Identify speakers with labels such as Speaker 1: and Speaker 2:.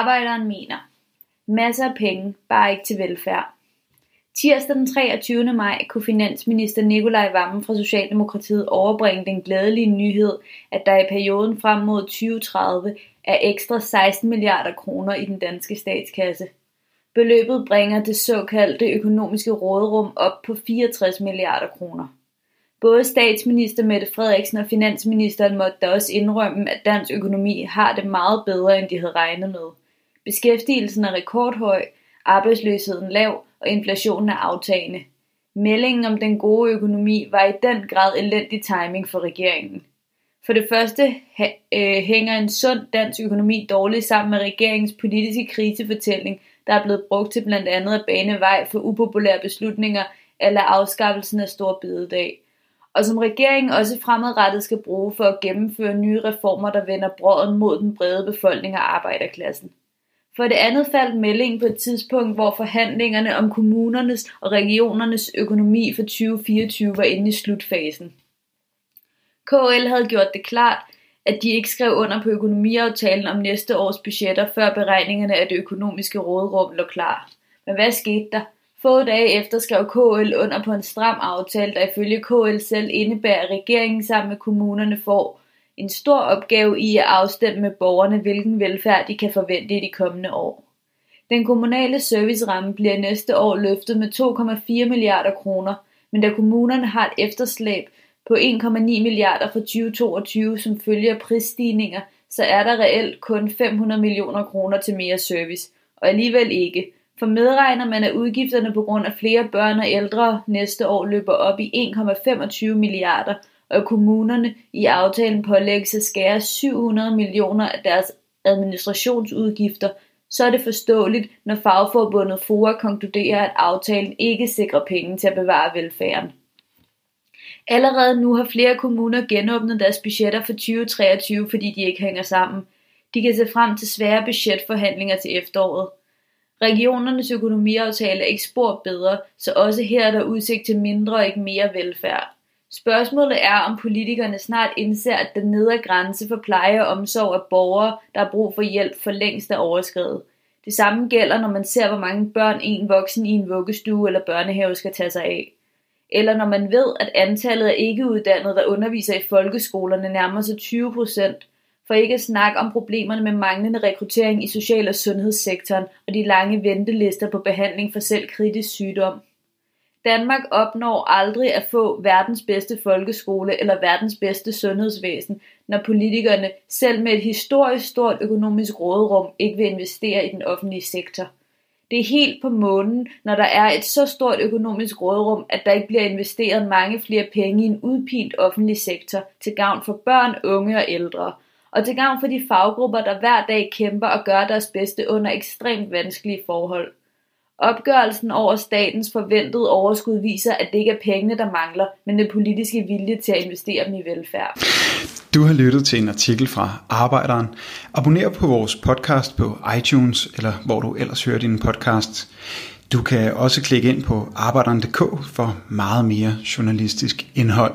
Speaker 1: Arbejderen mener. Masser af penge, bare ikke til velfærd. Tirsdag den 23. maj kunne finansminister Nikolaj Vammen fra Socialdemokratiet overbringe den glædelige nyhed, at der i perioden frem mod 2030 er ekstra 16 milliarder kroner i den danske statskasse. Beløbet bringer det såkaldte økonomiske råderum op på 64 milliarder kroner. Både statsminister Mette Frederiksen og finansministeren måtte da også indrømme, at dansk økonomi har det meget bedre, end de havde regnet med. Beskæftigelsen er rekordhøj, arbejdsløsheden lav og inflationen er aftagende. Meldingen om den gode økonomi var i den grad elendig timing for regeringen. For det første øh, hænger en sund dansk økonomi dårligt sammen med regeringens politiske krisefortælling, der er blevet brugt til blandt andet at bane vej for upopulære beslutninger eller afskaffelsen af stor bededag. Og som regeringen også fremadrettet skal bruge for at gennemføre nye reformer, der vender brøden mod den brede befolkning og arbejderklassen. For det andet faldt meldingen på et tidspunkt, hvor forhandlingerne om kommunernes og regionernes økonomi for 2024 var inde i slutfasen. KL havde gjort det klart, at de ikke skrev under på økonomiaftalen om næste års budgetter, før beregningerne af det økonomiske råderum lå klar. Men hvad skete der? Få dage efter skrev KL under på en stram aftale, der ifølge KL selv indebærer, at regeringen sammen med kommunerne får en stor opgave i at afstemme med borgerne, hvilken velfærd de kan forvente i de kommende år. Den kommunale serviceramme bliver næste år løftet med 2,4 milliarder kroner, men da kommunerne har et efterslæb på 1,9 milliarder for 2022 som følger prisstigninger, så er der reelt kun 500 millioner kroner til mere service, og alligevel ikke, for medregner man, at udgifterne på grund af flere børn og ældre næste år løber op i 1,25 milliarder, og kommunerne i aftalen pålægges at skære 700 millioner af deres administrationsudgifter, så er det forståeligt, når fagforbundet FOA konkluderer, at aftalen ikke sikrer penge til at bevare velfærden. Allerede nu har flere kommuner genåbnet deres budgetter for 2023, fordi de ikke hænger sammen. De kan se frem til svære budgetforhandlinger til efteråret. Regionernes økonomiaftale er ikke spor bedre, så også her er der udsigt til mindre og ikke mere velfærd. Spørgsmålet er, om politikerne snart indser, at den nedre grænse for pleje og omsorg af borgere, der har brug for hjælp, for længst er overskrevet. Det samme gælder, når man ser, hvor mange børn en voksen i en vuggestue eller børnehave skal tage sig af. Eller når man ved, at antallet af ikkeuddannede, der underviser i folkeskolerne, nærmer sig 20 procent, for ikke at snakke om problemerne med manglende rekruttering i social- og sundhedssektoren og de lange ventelister på behandling for selv kritisk sygdom. Danmark opnår aldrig at få verdens bedste folkeskole eller verdens bedste sundhedsvæsen, når politikerne selv med et historisk stort økonomisk råderum ikke vil investere i den offentlige sektor. Det er helt på månen, når der er et så stort økonomisk råderum, at der ikke bliver investeret mange flere penge i en udpint offentlig sektor til gavn for børn, unge og ældre, og til gavn for de faggrupper, der hver dag kæmper og gør deres bedste under ekstremt vanskelige forhold. Opgørelsen over statens forventede overskud viser, at det ikke er pengene, der mangler, men den politiske vilje til at investere dem i velfærd.
Speaker 2: Du har lyttet til en artikel fra Arbejderen. Abonner på vores podcast på iTunes, eller hvor du ellers hører din podcast. Du kan også klikke ind på arbejderen.dk for meget mere journalistisk indhold.